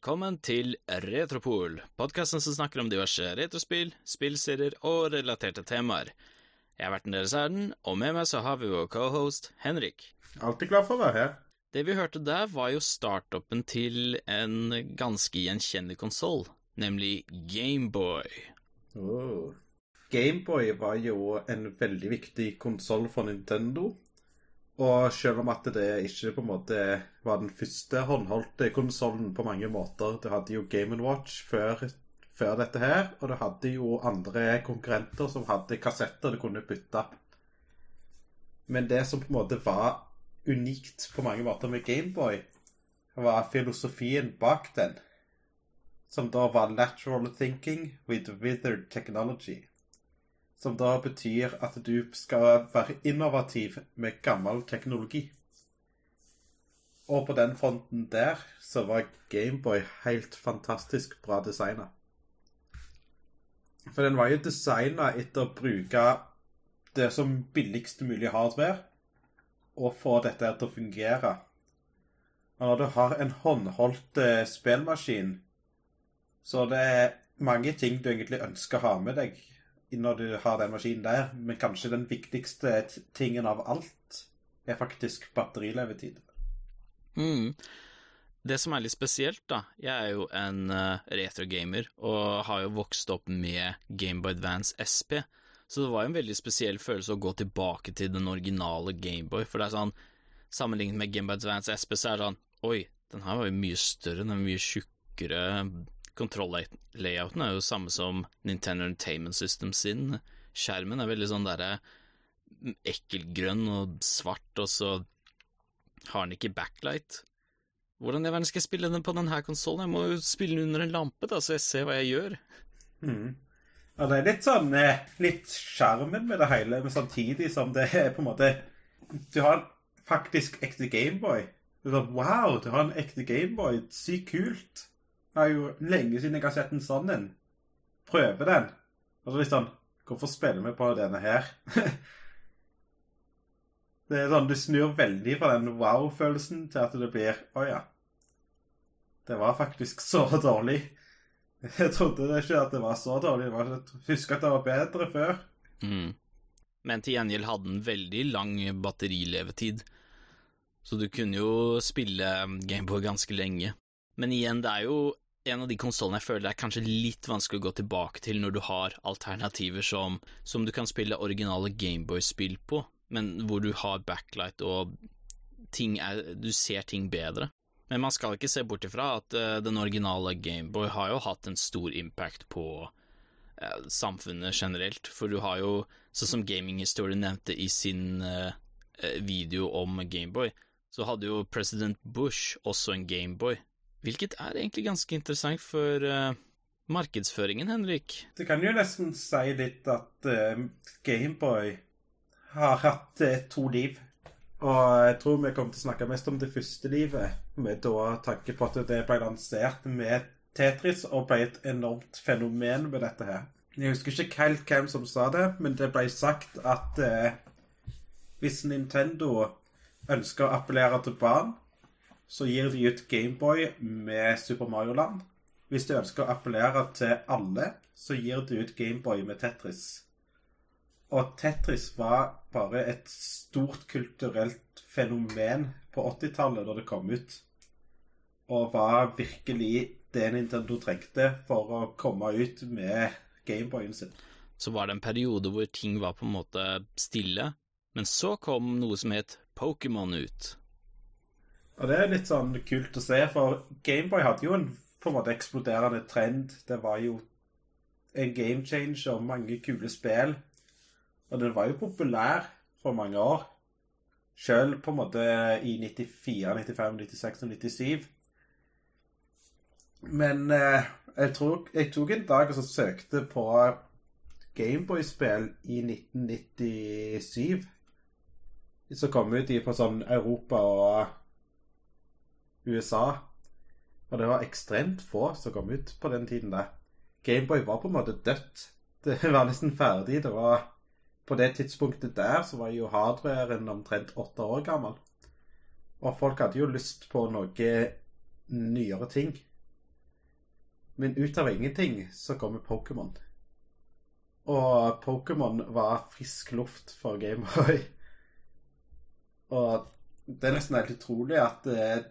Velkommen til Retropol, podkasten som snakker om diverse retrospill, spillserier og relaterte temaer. Jeg har vært en deres ærend, og med meg så har vi vår cohost Henrik. Alltid glad for å være her. Det vi hørte der, var jo startupen til en ganske gjenkjennelig konsoll, nemlig Gameboy. Oh. Gameboy var jo en veldig viktig konsoll for Nintendo. Og selv om at det ikke på en måte var den første håndholdte konsollen på mange måter Du hadde jo Game Watch før, før, dette her, og du hadde jo andre konkurrenter som hadde kassetter du kunne bytte. Men det som på en måte var unikt på mange måter med Gameboy, var filosofien bak den. Som da var lateral thinking with withered technology. Som da betyr at du skal være innovativ med gammel teknologi. Og på den fronten der så var Gameboy helt fantastisk bra designa. For den var jo designa etter å bruke det som billigst mulig hardware, og få dette til å fungere. Og når du har en håndholdt eh, spillmaskin, så det er mange ting du egentlig ønsker å ha med deg når du har den maskinen der, men kanskje den viktigste tingen av alt er faktisk batterilevetid. Mm. Det som er litt spesielt, da Jeg er jo en uh, retrogamer og har jo vokst opp med Game by Advance SP, så det var jo en veldig spesiell følelse å gå tilbake til den originale Gameboy, for det er sånn Sammenlignet med Game by Advance SP, så er det sånn Oi, den her var jo mye større, den er mye tjukkere kontroll-layouten er jo samme som Nintendo Entertainment System sin. Skjermen er veldig sånn derre ekkelgrønn og svart, og så har den ikke backlight. Hvordan i skal jeg spille den på denne konsollen? Jeg må jo spille den under en lampe, da, så jeg ser hva jeg gjør. Mm. Ja, det er litt sånn eh, Litt skjermen med det hele, men samtidig som det er på en måte Du har faktisk ekte Gameboy. Wow, du har en ekte Gameboy. Sykt kult. Det er jo lenge siden jeg har sett en sånn en. Prøve den. Og så sånn Hvorfor spiller vi på denne her? det er sånn Du snur veldig fra den wow-følelsen til at det blir Å oh, ja. Det var faktisk så dårlig. Jeg trodde ikke at det var så dårlig. Jeg husker at det var bedre før. Mm. Men til gjengjeld hadde den veldig lang batterilevetid. Så du kunne jo spille Gameboy ganske lenge. Men igjen, det er jo en av de konsollene jeg føler det er kanskje litt vanskelig å gå tilbake til når du har alternativer som, som du kan spille originale Gameboy-spill på, men hvor du har backlight og er, du ser ting bedre. Men man skal ikke se bort ifra at uh, den originale Gameboy har jo hatt en stor impact på uh, samfunnet generelt, for du har jo, sånn som Gaming History nevnte i sin uh, video om Gameboy, så hadde jo president Bush også en Gameboy Hvilket er egentlig ganske interessant for uh, markedsføringen, Henrik. Det kan jo nesten si litt at uh, Gameboy har hatt uh, to liv. Og jeg tror vi kommer til å snakke mest om det første livet, med da tanke på at det ble lansert med Tetris og ble et enormt fenomen med dette her. Jeg husker ikke helt hvem som sa det, men det ble sagt at hvis Nintendo ønsker å appellere til barn, så gir de ut Gameboy med Super Mario Land. Hvis de ønsker å appellere til alle, så gir de ut Gameboy med Tetris. Og Tetris var bare et stort kulturelt fenomen på 80-tallet da det kom ut. Og var virkelig det Nintendo trengte for å komme ut med Gameboyen sin. Så var det en periode hvor ting var på en måte stille, men så kom noe som het Pokémon ut. Og det er litt sånn kult å se, for Gameboy hadde jo en på en måte eksploderende trend. Det var jo en game changer mange kule spill. Og den var jo populær for mange år. Sjøl på en måte i 94, 95, 96 og 97. Men eh, jeg, tror, jeg, tok en dag og så søkte på Gameboy-spill i 1997. Så kom ut de på sånn Europa og USA. Og det var ekstremt få som kom ut på den tiden der. Gameboy var på en måte dødt. Det var nesten ferdig. Det var På det tidspunktet der så var jo hardwaren omtrent åtte år gammel. Og folk hadde jo lyst på noe nyere ting. Men ut av ingenting så kommer Pokémon. Og Pokémon var frisk luft for Gameboy. Og det er nesten helt utrolig at eh,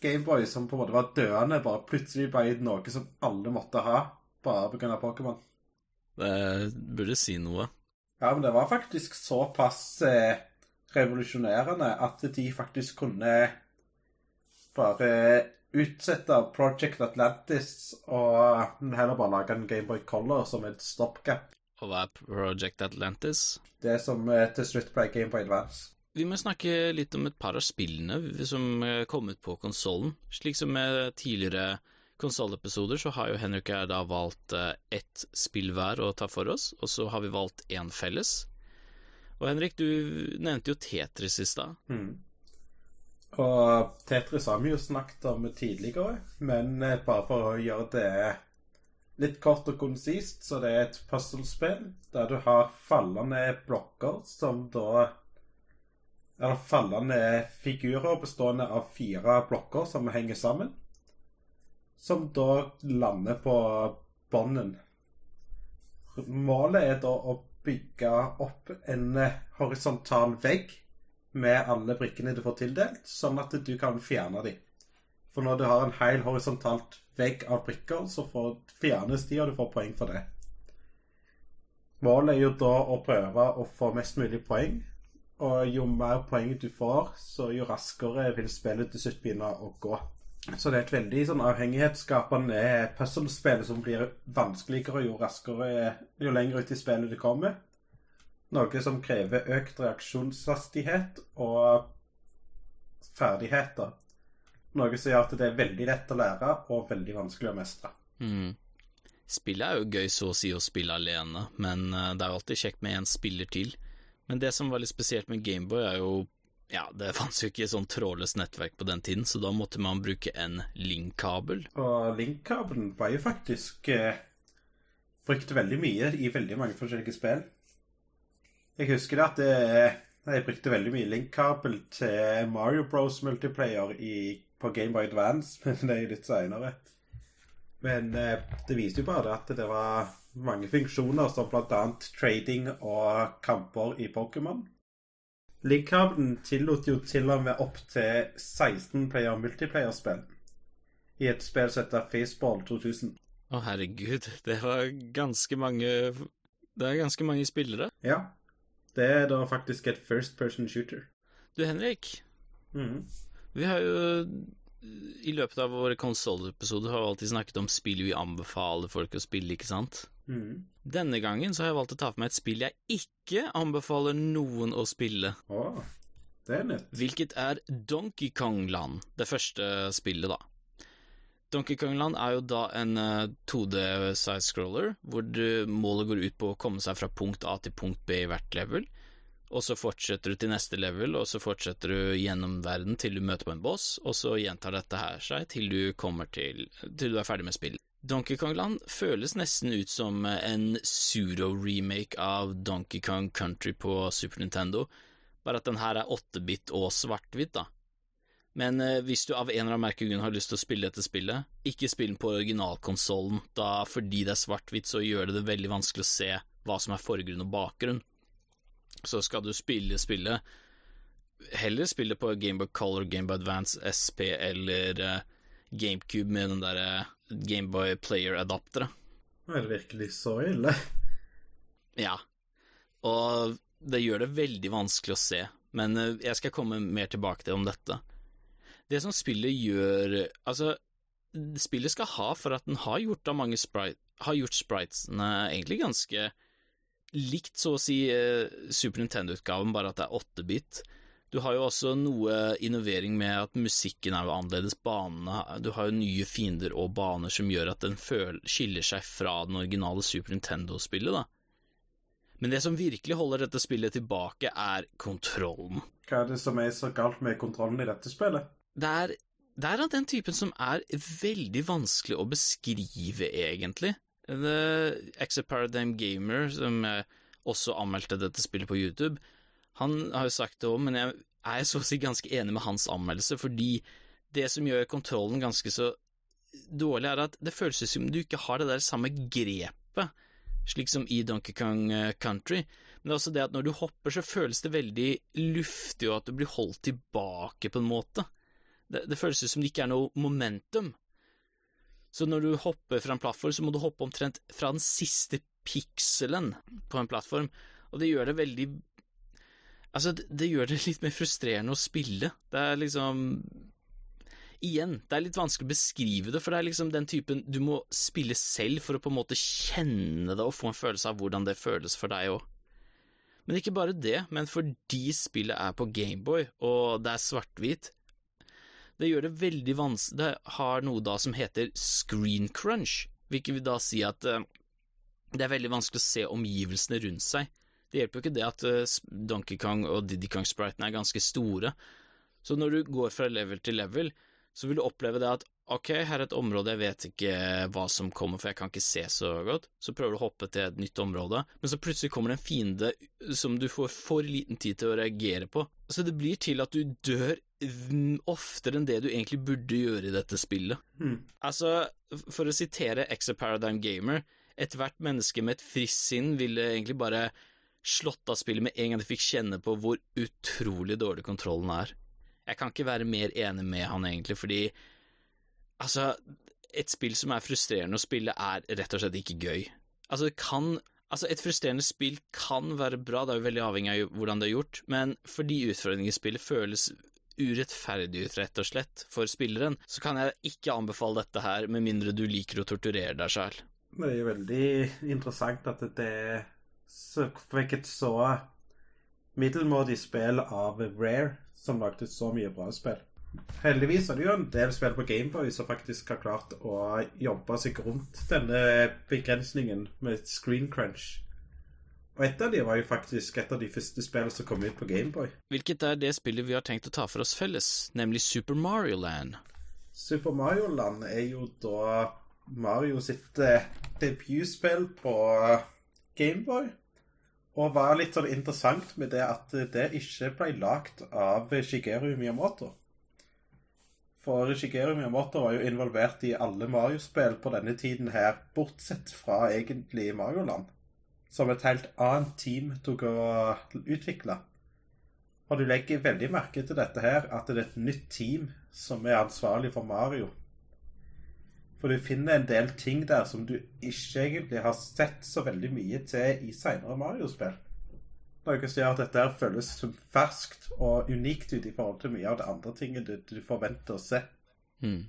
Gameboy, som på en måte var døende, bare plutselig ble noe som alle måtte ha, bare pga. Pokémon. Det burde si noe. Ja, men det var faktisk såpass eh, revolusjonerende at de faktisk kunne bare utsette Project Atlantis og heller bare lage en Gameboy Color som et stopgap. Og hva er Project Atlantis? Det som eh, til slutt ble Gameboy Advance. Vi må snakke litt om et par av spillene som kom ut på konsollen. Slik som med tidligere konsollepisoder, så har jo Henrik og jeg da valgt eh, ett spill hver å ta for oss, og så har vi valgt én felles. Og Henrik, du nevnte jo Tetris i stad. Mm. Og Tetris har vi jo snakket om tidligere, men eh, bare for å gjøre det litt kort og konsist, så det er et puzzlespill der du har fallende blokker som da Eller fallende figurer bestående av fire blokker som henger sammen. Som da lander på bånden. Målet er da å bygge opp en horisontal vegg med alle brikkene du får tildelt, sånn at du kan fjerne dem. For når du har en hel horisontalt vegg av brikker, så får fjernes de, og du får poeng for det. Målet er jo da å prøve å få mest mulig poeng. Og jo mer poeng du får, så jo raskere vil spillet til slutt begynne å gå. Så det er et veldig sånn avhengighetsskapende puzzlespill som blir vanskeligere jo raskere jo lenger ut i spillet du kommer. Noe som krever økt reaksjonshastighet og ferdigheter. Noe som gjør at det er veldig lett å lære og veldig vanskelig å mestre. Mm. Spillet er jo gøy så å si å spille alene, men eh, det er alltid kjekt med en spiller til. Men det som var litt spesielt med Gameboy, er jo ja, det fantes jo ikke sånn trådløst nettverk på den tiden, så da måtte man bruke en link-kabel. Og link-kabelen var jo faktisk eh, brukt veldig mye i veldig mange forskjellige spill. Jeg husker det at det, jeg brukte veldig mye link-kabel til Mario Bros multiplayer i, på Gameboy Advance, men det er jo litt seinere. Men eh, det viste jo bare at det var mange funksjoner, som bl.a. trading og kamper i Pokémon. Link-kabelen tillot jo til og med opp til 16 player multiplayer-spill i et spill som heter Faceball 2000. Å, herregud, det var ganske mange Det er ganske mange spillere. Ja. Det er da faktisk et first person shooter. Du, Henrik. Mhm. Vi har jo i løpet av våre konsollepisoder har vi alltid snakket om spill vi anbefaler folk å spille, ikke sant? Mm. Denne gangen så har jeg valgt å ta for meg et spill jeg ikke anbefaler noen å spille, Oh, det er nytt. hvilket er Donkey Kong Land, det første spillet, da. Donkey Kong Land er jo da en eh, 2D sidescroller, hvor målet går ut på å komme seg fra punkt A til punkt B i hvert level, og så fortsetter du til neste level, og så fortsetter du gjennom verden til du møter på en boss, og så gjentar dette her seg til du kommer til til du er ferdig med spillet. Donkey Kong Land føles nesten ut som en pseudo-remake av Donkey Kong Country på Super Nintendo, bare at den her er 8-bit og svart-hvitt, da. Men eh, hvis du av en eller annen merkegrunn har lyst til å spille dette spillet, ikke spill den på originalkonsollen, da fordi det er svart-hvitt, så gjør det det veldig vanskelig å se hva som er forgrunn og bakgrunn. Så skal du spille spillet, heller spille på Gameboy Color, Gameboy Advance, SP eller eh, GameCube med den derre Gameboy Player-adapteret. Er det virkelig så ille? Ja, og det gjør det veldig vanskelig å se, men eh, jeg skal komme mer tilbake til om dette. Det som spillet gjør Altså, spillet skal ha for at den har gjort sprite Har gjort spritesene egentlig ganske likt, så å si, eh, Super Nintendo-utgaven, bare at det er 8-bit. Du har jo også noe innovering med at musikken er jo annerledes, banene Du har jo nye fiender og baner som gjør at den skiller seg fra den originale Super Nintendo-spillet, da. Men det som virkelig holder dette spillet tilbake, er kontrollen. Hva er det som er så galt med kontrollen i dette spillet? Det er, det er av den typen som er veldig vanskelig å beskrive, egentlig. The Exit Paradigm Gamer, som eh, også anmeldte dette spillet på YouTube, han har jo sagt det òg, men jeg er så å si ganske enig med hans anmeldelse, fordi det som gjør kontrollen ganske så dårlig, er at det føles som du ikke har det der samme grepet, slik som i Donkey Kong eh, Country. Men det er også det at når du hopper, så føles det veldig luftig, og at du blir holdt tilbake på en måte. Det, det føles som det ikke er noe momentum. Så når du hopper fra en plattform, så må du hoppe omtrent fra den siste pikselen på en plattform, og det gjør det veldig Altså, det, gjør det litt mer frustrerende å spille. Det er liksom Igjen, det er litt vanskelig å beskrive det, for det er liksom den typen du må spille selv for å på en måte kjenne det og få en følelse av hvordan det føles for deg òg. Men ikke bare det, men fordi spillet er på Gameboy, og det er svart-hvit, det gjør det veldig vanskelig Det har noe da som heter screen crunch, hvilket vil da si at uh, det er veldig vanskelig å se omgivelsene rundt seg. Det hjelper jo ikke det at uh, Donkey Kong og Diddy Kong-spritene er ganske store. Så når du går fra level til level, så vil du oppleve det at ok, her er et område jeg vet ikke hva som kommer, for jeg kan ikke se så godt. Så prøver du å hoppe til et nytt område, men så plutselig kommer det en fiende som du får for liten tid til å reagere på. Så det blir til at du dør oftere enn det du egentlig burde gjøre i dette spillet. Mm. Altså, for å sitere Exa Paradigm Gamer, ethvert menneske med et friskt sinn ville egentlig bare slått av spillet med en gang de fikk kjenne på hvor utrolig dårlig kontrollen er. Jeg kan ikke være mer enig med han, egentlig, fordi altså Et spill som er frustrerende å spille, er rett og slett ikke gøy. Altså, det kan Altså, et frustrerende spill kan være bra, det er jo veldig avhengig av hvordan det er gjort, men fordi utfordringer i spillet føles urettferdig ut, rett og slett, for spilleren, så kan jeg ikke anbefale dette her, med mindre du liker å torturere deg sjøl. Det er jo veldig interessant at det fikk et så middelmådig spill av Rare, som lagde så mye bra spill. Heldigvis er det jo en del spill på Gameboy som faktisk har klart å jobbe seg rundt denne begrensningen med screen crunch. Og et av de var jo faktisk et av de første spillene som kom ut på Gameboy. Hvilket er det spillet vi har tenkt å ta for oss felles, nemlig Super Mario Land. Super Mario Land er jo da Mario sitt eh, debutspill på Gameboy. Og var litt sånn interessant med det at det ikke ble lagd av Shigeru Miyamoto. For Shigeru Miyamoto var jo involvert i alle Mario-spill på denne tiden her, bortsett fra egentlig Mario-land. Som et helt annet team tok å utvikle. Og du legger veldig merke til dette her, at det er et nytt team som er ansvarlig for Mario. For du finner en del ting der som du ikke egentlig har sett så veldig mye til i seinere Mario-spill. Noe som gjør at dette her føles som ferskt og unikt ut i forhold til mye av det andre tinget du, du forventer å se. Hmm.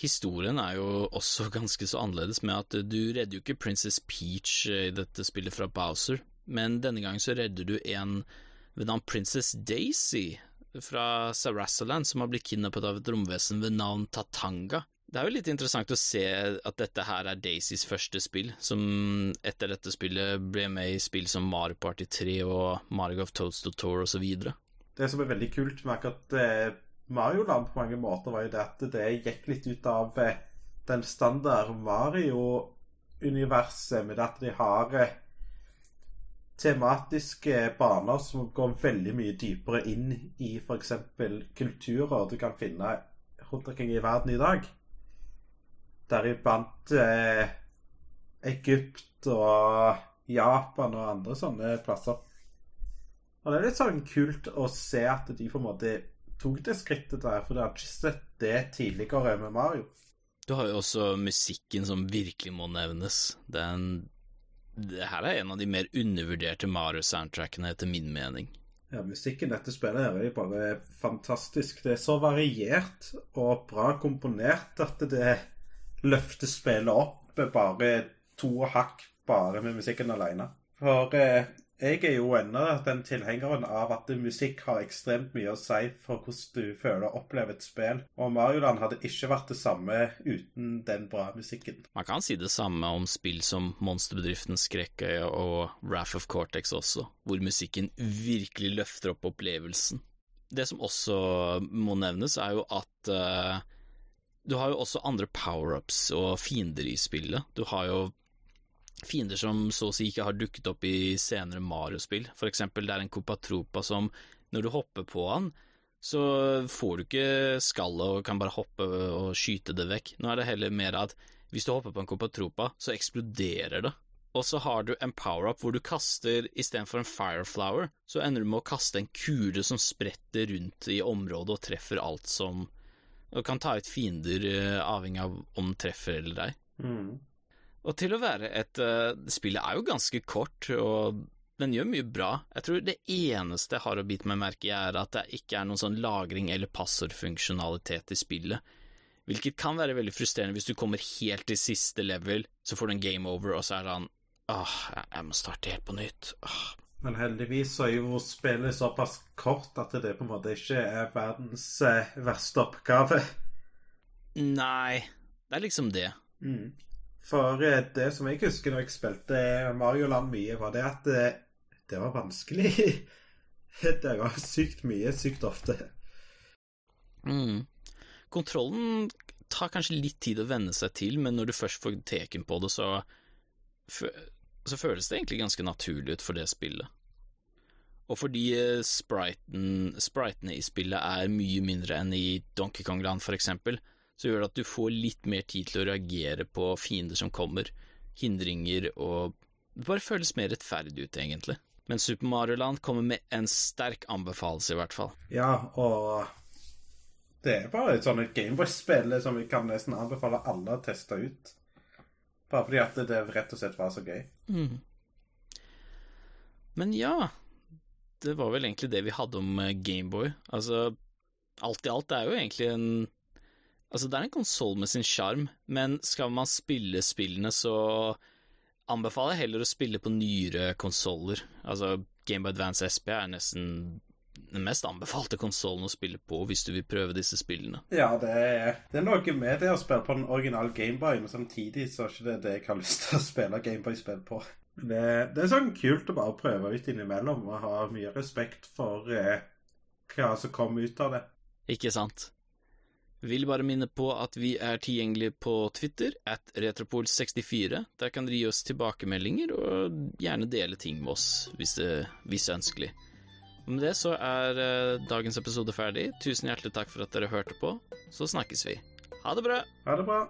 Historien er jo også ganske så annerledes med at du redder jo ikke Princess Peach i dette spillet fra Bowser, men denne gangen så redder du en ved navn Princess Daisy fra Sarasaland som har blitt kidnappet av et romvesen ved navn Tatanga. Det er jo litt interessant å se at dette her er Daisys første spill, som etter dette spillet ble med i spill som Mario Party 3 og Mario of Toadstool Tour osv. Det som er veldig kult med akkurat eh, Mario Land på mange måter, var jo det at det gikk litt ut av eh, den standard Mario-universet, med at de har eh, tematiske baner som går veldig mye dypere inn i f.eks. kulturer du kan finne rundt omkring i verden i dag deriblant eh, Egypt og Japan og andre sånne plasser. Og det er litt sånn kult å se at de på en måte tok det skrittet der, for det har ikke sett det tidligere med Mario. Du har jo også musikken som virkelig må nevnes. Den det her er en av de mer undervurderte Mario-soundtrackene, etter min mening. Ja, musikken dette spillet er jo bare fantastisk. Det er så variert og bra komponert at det løfter spillet opp bare to hakk bare med musikken alene. For eh, jeg er jo ennå den tilhengeren av at musikk har ekstremt mye å si for hvordan du føler og opplever et spill. Og Marioland hadde ikke vært det samme uten den bra musikken. Man kan si det samme om spill som Monsterbedriften Skrekkøya og Wrath of Cortex også, hvor musikken virkelig løfter opp opplevelsen. Det som også må nevnes, er jo at uh, du har jo også andre power-ups og fiender i spillet. Du har jo fiender som så å si ikke har dukket opp i senere Mario-spill. For eksempel det er en Copatropa som, når du hopper på han, så får du ikke skallet og kan bare hoppe og skyte det vekk. Nå er det heller mer at hvis du hopper på en Copatropa, så eksploderer det. Og så har du en power-up hvor du kaster istedenfor en fireflower, så ender du med å kaste en kule som spretter rundt i området og treffer alt som Og kan ta ut fiender eh, avhengig av om den treffer eller deg. Mm. Og til å være et uh, Spillet er jo ganske kort, og den gjør mye bra. Jeg tror det eneste jeg har å bite meg merke i, er at det ikke er noen sånn lagring eller passordfunksjonalitet i spillet. Hvilket kan være veldig frustrerende hvis du kommer helt til siste level, så får du en game over, og så er det han Åh, jeg må starte helt på nytt. Åh. Men heldigvis så er jo spillet såpass kort at det på en måte ikke er verdens eh, verste oppgave. Nei, det er liksom det. Mm. For eh, det som jeg husker når jeg spilte Mario Land mye, var det at det, det var vanskelig. det var sykt mye, sykt ofte. Mm. Kontrollen tar kanskje litt tid å venne seg til, men når du først får teken på det, så, så føles det egentlig ganske naturlig ut for det spillet. Og fordi eh, spriten, spritene i spillet er mye mindre enn i Donkey Kong Land, for eksempel, så gjør det at du får litt mer tid til å reagere på fiender som kommer, hindringer, og det bare føles mer rettferdig ut, egentlig. Men Super Mario Land kommer med en sterk anbefalelse, i hvert fall. Ja, og det er bare et sånt Gameboy-spill som vi kan nesten anbefale alle å teste ut. Bare fordi at det rett og slett var så gøy. Mm. Men ja, det var vel egentlig det vi hadde om eh, Gameboy. Altså, alt i alt det er jo egentlig en Altså, det er en konsoll med sin sjarm, men skal man spille spillene, så anbefaler jeg heller å spille på nyere konsoller. Altså, Game by Advance SP er nesten den mest anbefalte konsollen å spille på hvis du vil prøve disse spillene. Ja, det er, det er noe med det å spille på den originale Gameboy, men samtidig så er ikke det det jeg har lyst til å spille Gameboy-spill på. Det, det, er sånn kult å bare prøve ut innimellom og ha mye respekt for eh, hva som kommer ut av det. Ikke sant? Vil bare minne på at vi er tilgjengelige på Twitter, at retropol64. Der kan dere gi oss tilbakemeldinger, og gjerne dele ting med oss hvis det hvis ønskelig. Og med det så er uh, dagens episode ferdig. Tusen hjertelig takk for at dere hørte på. Så snakkes vi. Ha det bra. Ha det bra.